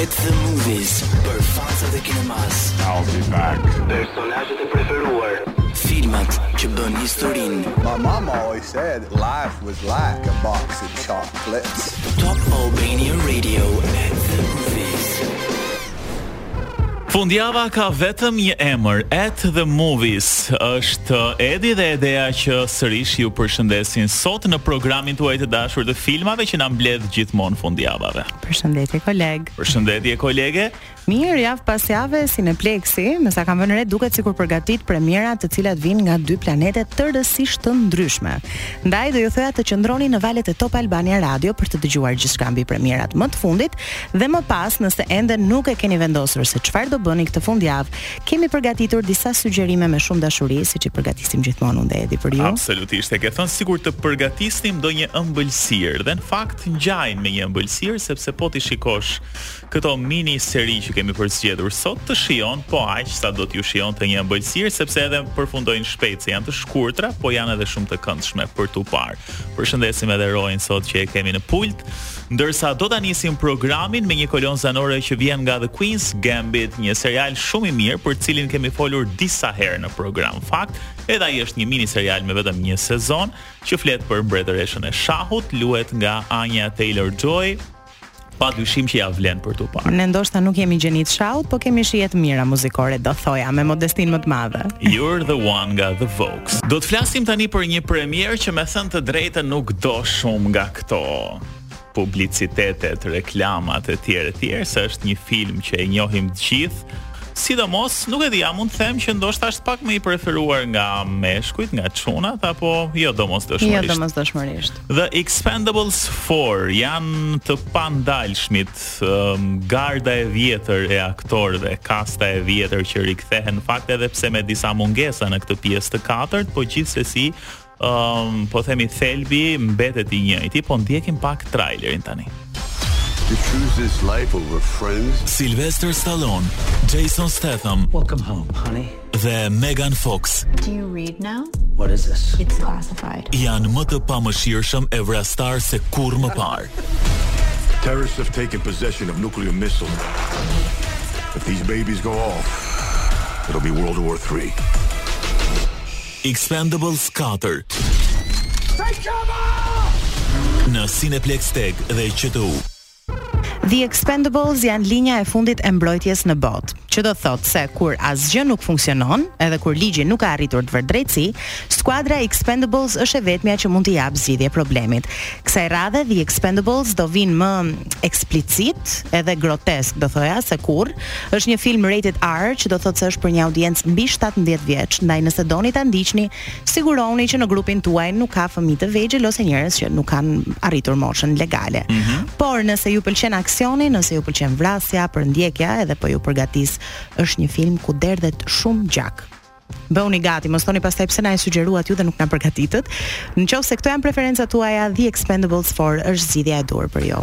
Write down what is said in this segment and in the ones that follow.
At the Movies për fansat e kinemas. I'll be back. Personazhet e preferuar. Filmat që bënë historinë. My mama always said life was like a box of chocolates. Top Albania Radio at the Movies. Fundjava ka vetëm një emër, At the Movies. Është Edi dhe Edea që sërish ju përshëndesin sot në programin tuaj të dashur të filmave që na mbledh gjithmonë fundjavave. Përshëndetje koleg. Përshëndetje kolege. Mirë, javë pas jave Cineplexx-i, me sa kam vënë re duket sikur përgatit premiera të cilat vijnë nga dy planete tërësisht të ndryshme. Ndaj do ju thoja të qëndroni në valët e Top Albania Radio për të dëgjuar gjithçka mbi premierat më të fundit dhe më pas nëse ende nuk e keni vendosur se çfarë do bëni këtë fundjavë, Kemi përgatitur disa sugjerime me shumë dashuri, siç i përgatisim gjithmonë unë dhe Edi për ju. Absolutisht, e ke thënë sikur të përgatisnim ndonjë ëmbëlsirë dhe në fakt ngjajnë me një ëmbëlsirë sepse po t'i shikosh këto miniseri që kemi përzgjedhur sot të shijojnë po aq sa do t'ju shijonte një ëmbëlsirë sepse edhe përfundojnë shpejt se janë të shkurtra, po janë edhe shumë të këndshme për t'u parë. Përshëndesim edhe Roin sot që e kemi në pult, ndërsa do ta nisim programin me një kolonë zanore që vjen nga The Queen's Gambit, një serial shumë i mirë për të cilin kemi folur disa herë në program. Fakt, edhe ai është një miniserial me vetëm një sezon që flet për mbretëreshën e shahut, luhet nga Anya Taylor-Joy, Pa dyshim që ia vlen për t'u parë. Ne ndoshta nuk jemi gjeni të shahut, po kemi shije të mira muzikore, do thoja me modestinë më të madhe. You're the one nga The Vogues. Do të flasim tani për një premierë që me thënë të drejtën nuk do shumë nga këto publicitetet, reklamat e tjera e tjera, se është një film që e njohim të gjithë, sidomos nuk e di, a mund të them që ndoshta është pak më i preferuar nga meshkujt, nga çunat apo jo domosdoshmërisht. Jo domosdoshmërisht. The Expendables 4 janë të pandalshmit, um, garda e vjetër e aktorëve, kasta e vjetër që rikthehen fakt edhe pse me disa mungesa në këtë pjesë të katërt, po gjithsesi um, po themi thelbi mbetet i njëjti, po ndjekim pak trailerin tani. To choose this life over friends. Sylvester Stallone, Jason Statham. Welcome home, honey. dhe Megan Fox. Do you read now? What is this? It's classified. Janë më të pamëshirshëm e vrastarë se kurrë më parë. Terrorists have taken possession of nuclear missiles. If these babies go off, it'll be World War 3. Expendables 4. Në Cineplexx TEG dhe QTU. The Expendables janë linja e fundit e mbrojtjes në botë, që do të thotë se kur asgjë nuk funksionon, edhe kur ligji nuk ka arritur të vërë drejtësi, skuadra Expendables është e vetmja që mund t'i japë zgjidhje problemit. Kësaj radhe The Expendables do vijnë më eksplicit edhe grotesk, do thoja se kurrë, është një film rated R, që do thotë se është për një audiencë mbi 17 vjeç, ndaj nëse doni ta ndiqni, Sigurohuni që në grupin tuaj nuk ka fëmijë të vegjël ose njerëz që nuk kanë arritur moshën legale. Mm -hmm. Por nëse ju pëlqen aksioni, nëse ju pëlqen vrasja, përndjekja, edhe po ju përgatis, është një film ku derdhet shumë gjak. Bëhuni gati, mos thoni pastaj pse na e sugjeruat ju dhe nuk na përgatitët. Në qoftë se këto janë preferencat tuaja, The Expendables 4 është zgjidhja e duhur për ju.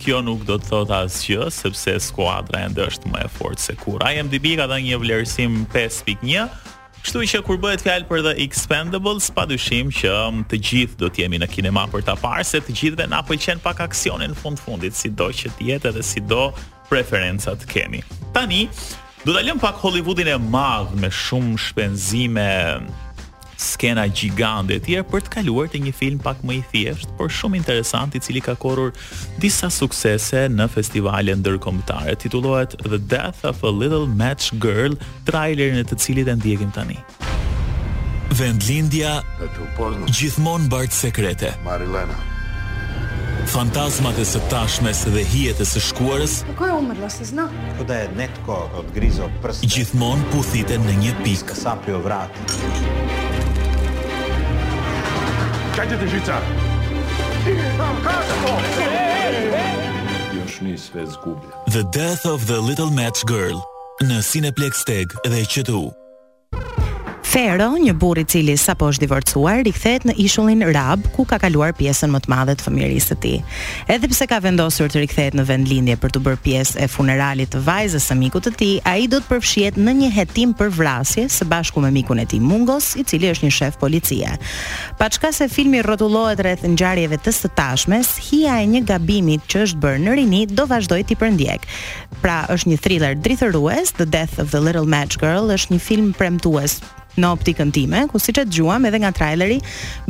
Kjo nuk do të thotë asgjë, sepse skuadra ende është më e fortë se kurrë. IMDb ka dhënë një vlerësim 5.1, kështu që kur bëhet fjalë për The Expendables, padyshim që mm, të gjithë do të jemi në kinema për ta parë se të gjithëve na pëlqen pak aksioni në fund fundit, sido që të jetë edhe sido preferenca të kemi. Tani do ta lëmë pak Hollywoodin e madh me shumë shpenzime skena gjigande etj për të kaluar te një film pak më i thjeshtë, por shumë interesant i cili ka korrur disa suksese në festivale ndërkombëtare. Titullohet The Death of a Little Match Girl, trailerin e të cilit e ndjekim tani. Vendlindja gjithmonë mbart sekrete. Marilena. Fantazmat e së tashmes dhe hijet e së shkuarës. Kako je umrla, se zna? Kao da je netko odgrizao prste. Gjithmonë puthiten në një pikë. Sa prio vrat. Kajtë të gjitha! Još ni sve zgubi. The Death of the Little Match Girl në Cineplexx TEG dhe QTU. Fero, një burrë i cili sapo është divorcuar, rikthehet në ishullin Rab, ku ka kaluar pjesën më të madhe të fëmijërisë së tij. Edhe pse ka vendosur të rikthehet në vendlindje për t'u bërë pjesë e funeralit të vajzës së mikut të tij, ai do të përfshihet në një hetim për vrasje së bashku me mikun e tij Mungos, i cili është një shef policie. Paçka se filmi rrotullohet rreth ngjarjeve të së tashmes, hija e një gabimi që është bërë në rini do vazhdojë t'i përndjekë. Pra, është një thriller drithërues, The Death of the Little Match Girl është një film premtues Në optikën time, ku siç e dëgjuam edhe nga traileri,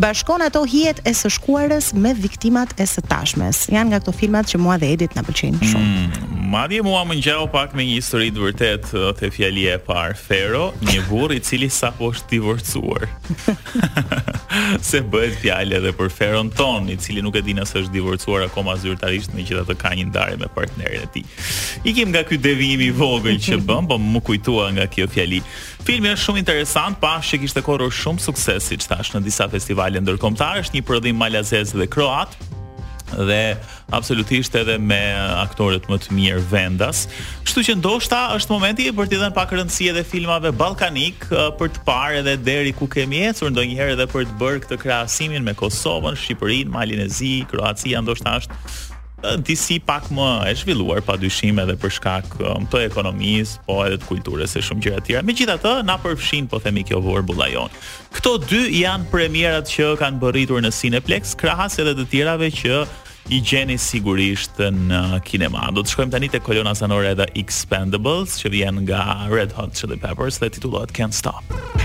bashkon ato hijet e së shkuarës me viktimat e së tashmes. Janë nga këto filmat që mua dhe Edit na pëlqejnë mm, shumë. Mm, madje mua më ngjau pak me një histori të vërtetë te fjalia e parë, Fero, një burrë i cili sapo është divorcuar. se bëhet fjalë edhe për Feron tonë, i cili nuk e di nëse është divorcuar akoma zyrtarisht, megjithatë ka një ndarje me partneren e tij. Ikim nga ky devijim i vogël që bëmë, po m'u kujtua nga kjo fjali. Filmi është shumë interesant, pashë që kishte korrur shumë sukses, siç thashë, në disa festivale ndërkombëtare, është një prodhim malazez dhe kroat dhe absolutisht edhe me aktorët më të mirë vendas. Kështu që ndoshta është momenti për t'i dhënë pak rëndësi edhe filmave ballkanikë për të parë edhe deri ku kemi ecur ndonjëherë edhe për të bërë këtë krahasimin me Kosovën, Shqipërinë, Malin e Zi, Kroacia ndoshta është disi pak më e zhvilluar pa dyshim edhe për shkak të ekonomisë, po edhe të kulturës e shumë gjëra të tjera. Megjithatë, na përfshin po themi kjo vorbulla jonë. Këto dy janë premierat që kanë mbërritur në Cineplex, krahas edhe të tjerave që i gjeni sigurisht në kinema. Do të shkojmë tani te kolona zanore e The Expendables që vjen nga Red Hot Chili Peppers dhe titullohet Can't Stop.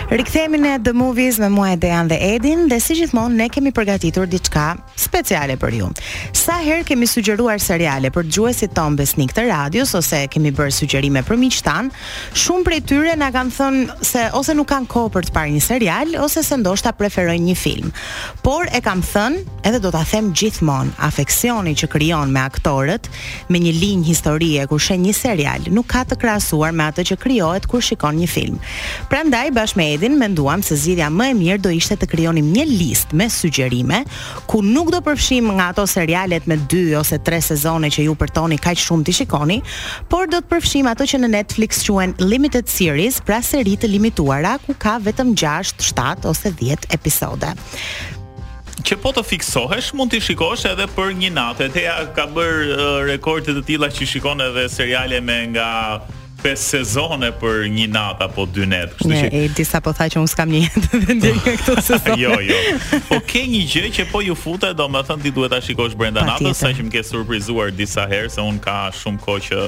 Rikthehemi në The Movies me mua Dejan dhe Edin dhe si gjithmonë ne kemi përgatitur diçka speciale për ju. Sa herë kemi sugjeruar seriale për dëgjuesit tanë besnikë të radios ose kemi bërë sugjerime për miqtë tanë, shumë prej tyre na kanë thënë se ose nuk kanë kohë për të parë një serial ose se ndoshta preferojnë një film. Por e kam thënë, edhe do ta them gjithmonë, afeksioni që krijon me aktorët me një linjë historie kur sheh një serial, nuk ka të krahasuar me atë që krijohet kur shikon një film. Prandaj bashkë me Edin menduam se zgjidhja më e mirë do ishte të krijonim një listë me sugjerime, ku nuk do përfshijmë nga ato serialet me dy ose tre sezone që ju përtoni kaq shumë t'i shikoni, por do të përfshijmë ato që në Netflix quhen limited series, pra seri të limituara ku ka vetëm gjashtë, shtatë ose dhjetë episode. Që po të fiksohesh, mund t'i shikosh edhe për një natë. E Deja ka bërë uh, rekorde të tilla që shikon edhe seriale me nga pesë sezone për një natë apo dy net, kështu që e disa po tha që unë s'kam një jetë dhe ndjej nga këto sezone. jo, jo. Po ke një gjë që po iu fute, domethënë ti duhet ta shikosh brenda natës, saqë më ke surprizuar disa herë se unë ka shumë kohë që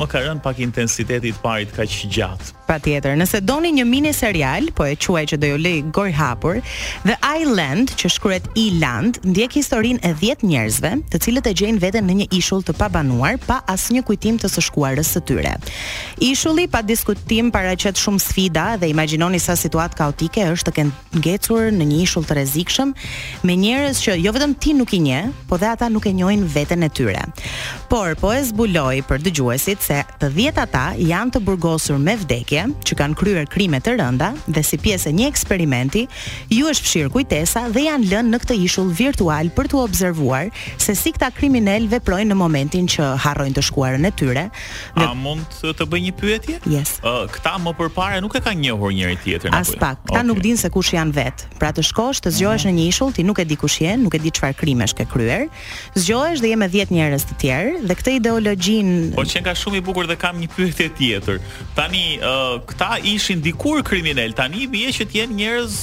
më ka rënë pak intensiteti i të parit kaq gjatë. Patjetër, nëse doni një miniserial, po e quaj që do ju lëjë gojëhapur, The I Land, që shkruhet I Land, ndjek historinë e dhjetë njerëzve, të cilët e gjejnë veten në një ishull të pabanuar, pa asnjë kujtim të së shkuarës së tyre. Ishulli pa diskutim paraqet shumë sfida dhe imagjinoni sa situatë kaotike është të kesh ngecur në një ishull të rrezikshëm me njerëz që jo vetëm ti nuk i njeh, po dhe ata nuk e njohin veten e tyre. Por po e zbuloj për dëgjuesit se të dhjetë ata janë të burgosur me vdekje, që kanë kryer krime të rënda dhe si pjesë e një eksperimenti u është fshirë kujtesa dhe janë lënë në këtë ishull virtual për t'u observuar se si këta kriminelë veprojnë në momentin që harrojnë të shkuarën e tyre A mund të bëj një pyetje? Yes. Uh, këta më përpara nuk e kanë njohur njëri tjetrin apo? jo? Aspak. Këta okay. nuk dinë se kush janë vetë. Pra të shkosh, të zgjohesh mm -hmm. në një ishull, ti nuk e di kush je, nuk e di çfarë krimesh ke kryer. Zgjohesh dhe je me 10 njerëz të tjerë dhe këtë ideologjinë Po qenka shumë i bukur dhe kam një pyetje tjetër. Tani uh, këta ishin dikur kriminelë, tani vjen që të jenë njerëz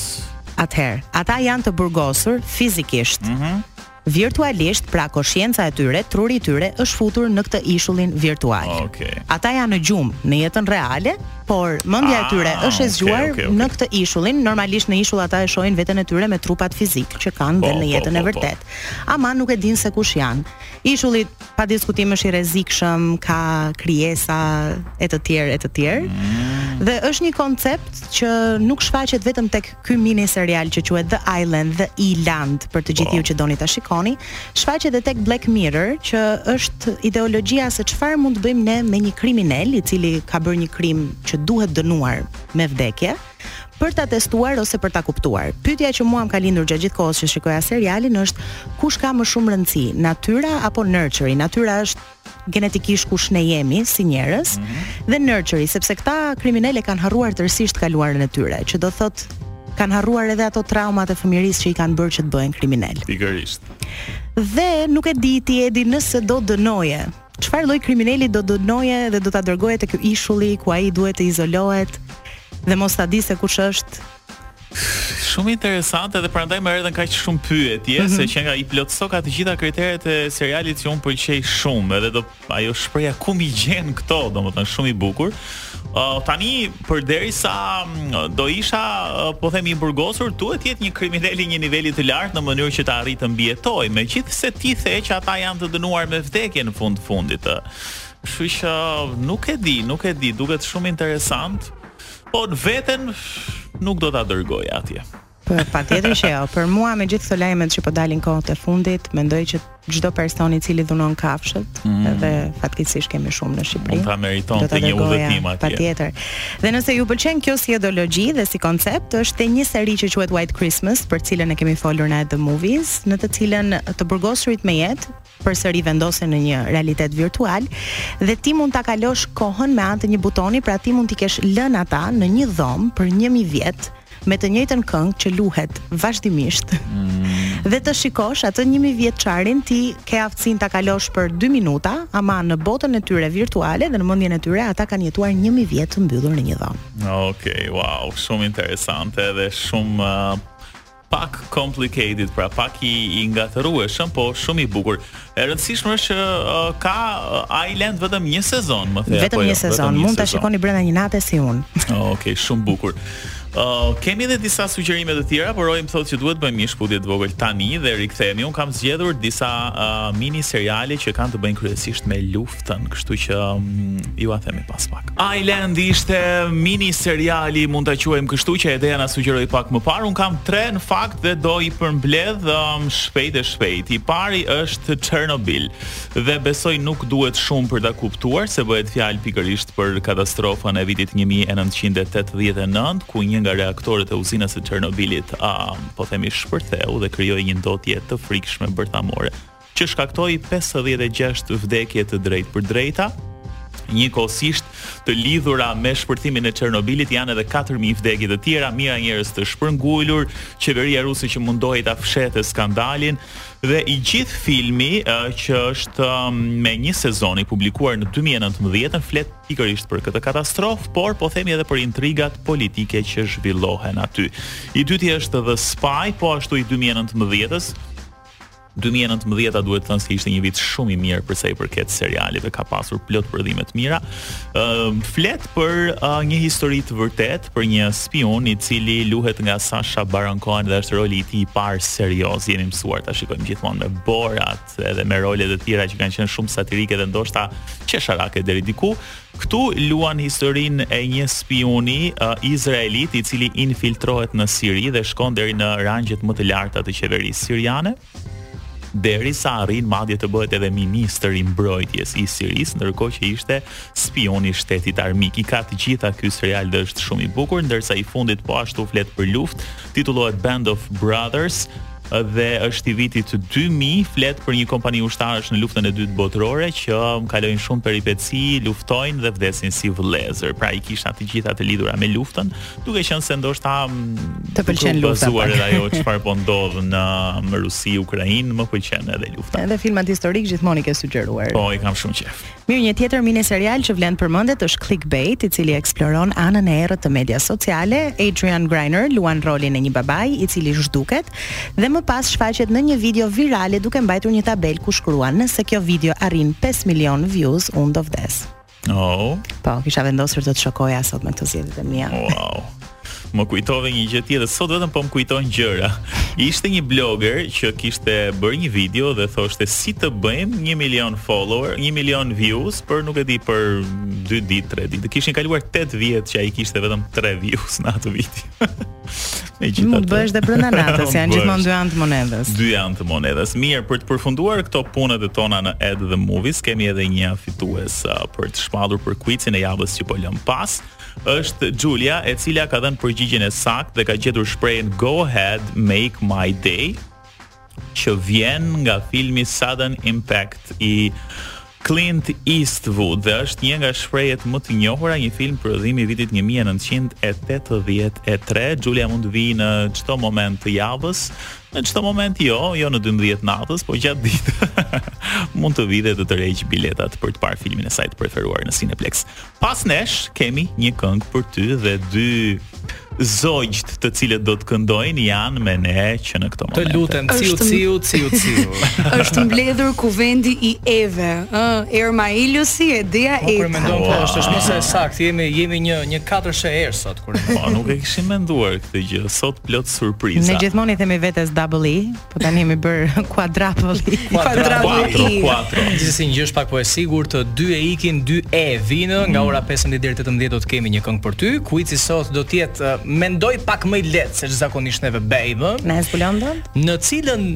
Atëherë, ata janë të burgosur fizikisht. Mm -hmm. Virtualisht, pra koshienca e tyre, truri i tyre është futur në këtë ishullin virtual. Okej. Ata janë në gjumë në jetën reale, por mendja e Ah, tyre është e okay, zgjuar okay, okay. në këtë ishullin. Normalisht në ishull ata e shohin veten e tyre me trupat fizikë që kanë Po, dhe në po, jetën po, e po. vërtetë. Ama nuk e dinë se kush janë. Ishulli pa diskutim është i rrezikshëm, ka krijesa e të tjerë e të tjerë. Mm. Dhe është një koncept që nuk shfaqet vetëm tek Ky miniserial që quhet The Island, The I Land, për të gjithë ju që doni ta shikoni, shfaqet edhe tek Black Mirror, që është ideologjia se çfarë mund të bëjmë ne me një kriminel i cili ka bërë një krim që duhet dënuar me vdekje për ta testuar ose për ta kuptuar. Pyetja që mua më ka lindur gjatë gjithë kohës që shikoja serialin është kush ka më shumë rëndësi, natyra apo nurture? Natyra është genetikisht kush ne jemi si njerëz mm -hmm. dhe nurture sepse këta kriminelët kanë harruar tërësisht kaluarën e tyre, që do thotë kanë harruar edhe ato traumat e fëmijërisë që i kanë bërë që të bëhen kriminelë. Pikërisht. Dhe nuk e di ti Edi nëse do dënoje. Çfarë lloj krimineli do dënoje dhe do ta dërgoje tek ishulli ku ai duhet të izolohet dhe mos ta di se kush është Shumë interesant edhe prandaj më erdhën kaq shumë pyetje mm -hmm. se qenka i plotësoka të gjitha kriteret e serialit që un pëlqej shumë, edhe ajo shprehja ku m'i gjen këto, domethënë shumë i bukur. Uh, tani përderisa mm, do isha uh, po them i burgosur, duhet të jetë një kriminel i një niveli të lartë në mënyrë që të arrijë të mbijetojë, megjithëse ti the që ata janë të dënuar me vdekje në fund fundit. Kështu që nuk e di, nuk e di, duket shumë interesant. Po unë veten nuk do ta dërgoj atje. Po patjetër që jo. Për mua me gjithë këto lajmet që po dalin kohët e fundit, mendoj që çdo person i cili dhunon kafshët mm -hmm. edhe fatkeqësisht kemi shumë në Shqipëri. Do ta meritonte një udhëtim atje. Patjetër. Dhe nëse ju pëlqen kjo si ideologji dhe si koncept, është dhe një seri që quhet White Christmas, për cilën e kemi folur në The Movies, në të cilën të burgosurit me jetë përsëri vendosen në një realitet virtual dhe ti mund ta kalosh kohën me anë të një butoni, pra ti mund t'i kesh lënë ata në një dhomë për 1000 vjet me të njëjtën këngë që luhet vazhdimisht. Mm. Dhe të shikosh atë 1000-vjeçarin ti ke aftësinë ta kalosh për 2 minuta, ama në botën e tyre virtuale dhe në mendjen e tyre ata kanë jetuar 1000 vjet të mbyllur në një dhomë. Okej, okay, wow, shumë interesante dhe shumë uh, Pak complicated, pra pak i i ngatërrueshëm, po shumë i bukur. E rëndësishme është që uh, ka uh, vetëm një sezon, më thënë. Vetëm një sezon, mund ta shikoni brenda një nate si unë. Okej, okay, shumë bukur. Uh, kemi edhe disa sugjerime të tjera, por Roim thotë se duhet të bëjmë një shkputje të vogël tani dhe rikthehemi. Un kam zgjedhur disa uh, mini seriale që kanë të bëjnë kryesisht me luf. thënë, kështu që mm, jua themi pas pak. Island ishte mini seriali, mund ta quajmë kështu që Edeja na sugjeroi pak më parë. Un kam tre në fakt dhe do i përmbledh um, shpejt e shpejt. I pari është Chernobyl dhe besoj nuk duhet shumë për ta kuptuar se bëhet fjalë pikërisht për katastrofën e vitit 1989 ku një nga reaktorët e uzinës së Chernobylit a um, po themi shpërtheu dhe krijoi një ndotje të frikshme bërthamore. që shkaktoi pesëdhjetë e gjashtë vdekje të drejtpërdrejta, njëkohësisht të lidhura me shpërthimin e Çernobilit janë edhe katër mijë vdekje të tjera, mijëra njerëz të shpërngulur, qeveria ruse që mundohej ta fshehte skandalin dhe i gjithë filmi uh, që është uh, me një sezon i publikuar në 2019 flet pikërisht për këtë katastrofë, por po themi edhe për intrigat politike që zhvillohen aty. I dyti është The Spy, po ashtu i 2019-s, Dy mijë e nëntëmbëdhjeta duhet thënë se ishte një vit shumë i mirë përsa i përket serialeve, ka pasur plot prodhime të mira. Ë uh, flet për uh, një histori të vërtetë për një spiun i cili luhet nga Sasha Baron Cohen dhe është roli i tij i parë serioz. Jemi mësuar ta shikojmë gjithmonë me Borat edhe me role të tjera që kanë qenë shumë satirike dhe ndoshta qesharake deri diku. Këtu luan historinë e një spiuni izraelit i cili infiltrohet në Siri dhe shkon deri në rangjet më të larta të qeverisë siriane, derisa arrin madje të bëhet edhe ministër i mbrojtjes i Sirisë, ndërkohë që ishte spiun i shtetit armik. I ka të gjitha ky serial dhe është shumë i bukur, ndërsa i fundit po ashtu flet për luftë, titullohet Band of Brothers, dhe është i vitit 2000, flet për një kompani ushtarësh në luftën e dytë botërore që kalojnë shumë peripeci, luftojnë dhe vdesin si vëllezër. Pra i kisha të gjitha të lidhura me luftën, duke qenë se ndoshta mm, të pëlqen lufta. Po. Bazuar edhe ajo çfarë po ndodh në Rusi, Ukrainë, më pëlqen edhe lufta. Edhe filmat historikë gjithmonë i ke sugjeruar. Po, i kam shumë qejf. Mirë, një tjetër mini serial që vlen të përmendet është Clickbait, i cili eksploron anën e errët të medias sociale. Adrian Grenier luan rolin e një babai i cili zhduket dhe më pas shfaqet në një video virale duke mbajtur një tabelë ku shkruan: "Nëse kjo video arrin 5 milion views, unë do vdes." Oh. Po, kisha vendosur të të shokoja sot me këto zgjedhjet e mia. Wow. Më kujtove një gjë tjetër, sot vetëm po më kujton gjëra. Ishte një blogger që kishte bërë një video dhe thoshte si të bëjmë 1 milion follower, 1 milion views, por nuk e di për 2 ditë, 3 ditë. Kishin kaluar 8 vjet që ai kishte vetëm 3 views në atë video. Me gjithë Mund bësh dhe brenda natës, janë gjithmonë dy anë të monedhës. Dy anë të monedhës. Mirë, për të përfunduar këto punët e tona në At the Movies, kemi edhe një fitues uh, për të shpallur për quizin e javës që po lëmë pas. Është Xhulia e cila ka dhënë përgjigjen e saktë dhe ka gjetur shprehjen Go ahead, make my day që vjen nga filmi Sudden Impact i Clint Eastwood dhe është një nga shprehjet më të njohura, një film prodhimi i vitit 1983. Xhulia mund të vijë në çdo moment të javës, në çdo moment jo, jo në 12 natës, por gjatë ditës mund të vijë dhe të tërheqë biletat për të parë filmin e saj të preferuar në Cineplexx. Pas nesh kemi një këngë për ty dhe dy zogjtë të cilët do të këndojnë janë me ne që në këto momente. Të lutem, ciu ciu ciu ciu. Është mbledhur kuvendi i E-ve, ë, uh, Erma Ilusi e Dea po, Eta. Po mendon po, është është më së saktë, jemi jemi një një katërshe E sot kur. Po nuk e kishim menduar këtë gjë, sot plot surpriza. Ne gjithmonë i themi vetes double E. Po tani jemi bërë quadruple E. Quadruple E. Kuatro. Gjithsesi një gjë është pak a shumë e sigurt, dy E ikin, dy E vijnë nga ora 15 mm. deri 18 do të kemi një këngë për ty. Kuici sot do të jetë mendoj pak më i lehtë se zakonisht neve baby. Në London. Në cilën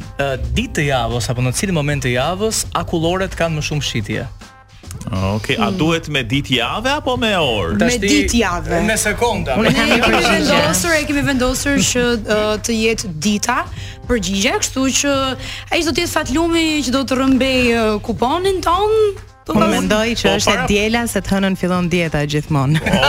ditë të javës apo në cilin moment të javës akulloret kanë më shumë shitje? Okej, a hmm. duhet me ditë jave apo me orë? Me ditë jave. Me sekonda. Ne kemi vendosur, e kemi vendosur që të jetë dita përgjigje, kështu që ai do të jetë fatlumi që do të rrëmbejë kuponin tonë. Po unë mendoj që po, është e diela se të hënën fillon dieta gjithmonë. Po.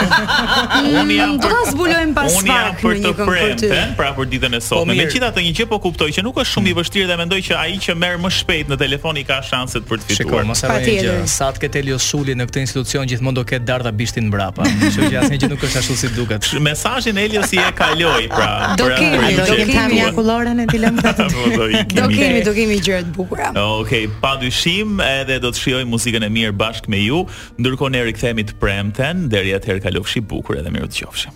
Unë jam do ta zbulojmë pas Unë jam për të premtë, pra për ditën e sotme. Po, Megjithatë një gjë po kuptoj që nuk është shumë i vështirë dhe mendoj që ai që merr më shpejt në telefon i ka shanset për të fituar. Shiko, mos harro një gjë. Sa të ketë Elio Suli në këtë institucion gjithmonë do ketë dardha bishtin mbrapa. Kështu që asnjë gjë nuk është ashtu si duket. Mesazhin Elio si e kaloi pra. Do pra, kemi, do kemi ta mjakulloren e t'i lëmë këtë. Po, do kemi, do kemi gjëra të bukura. Okej, padyshim edhe do të shijoj muzikën e mirë bashkë me ju. Ndërkohë ne rikthehemi të premten, deri atëherë kalofshi bukur edhe mirupafshim.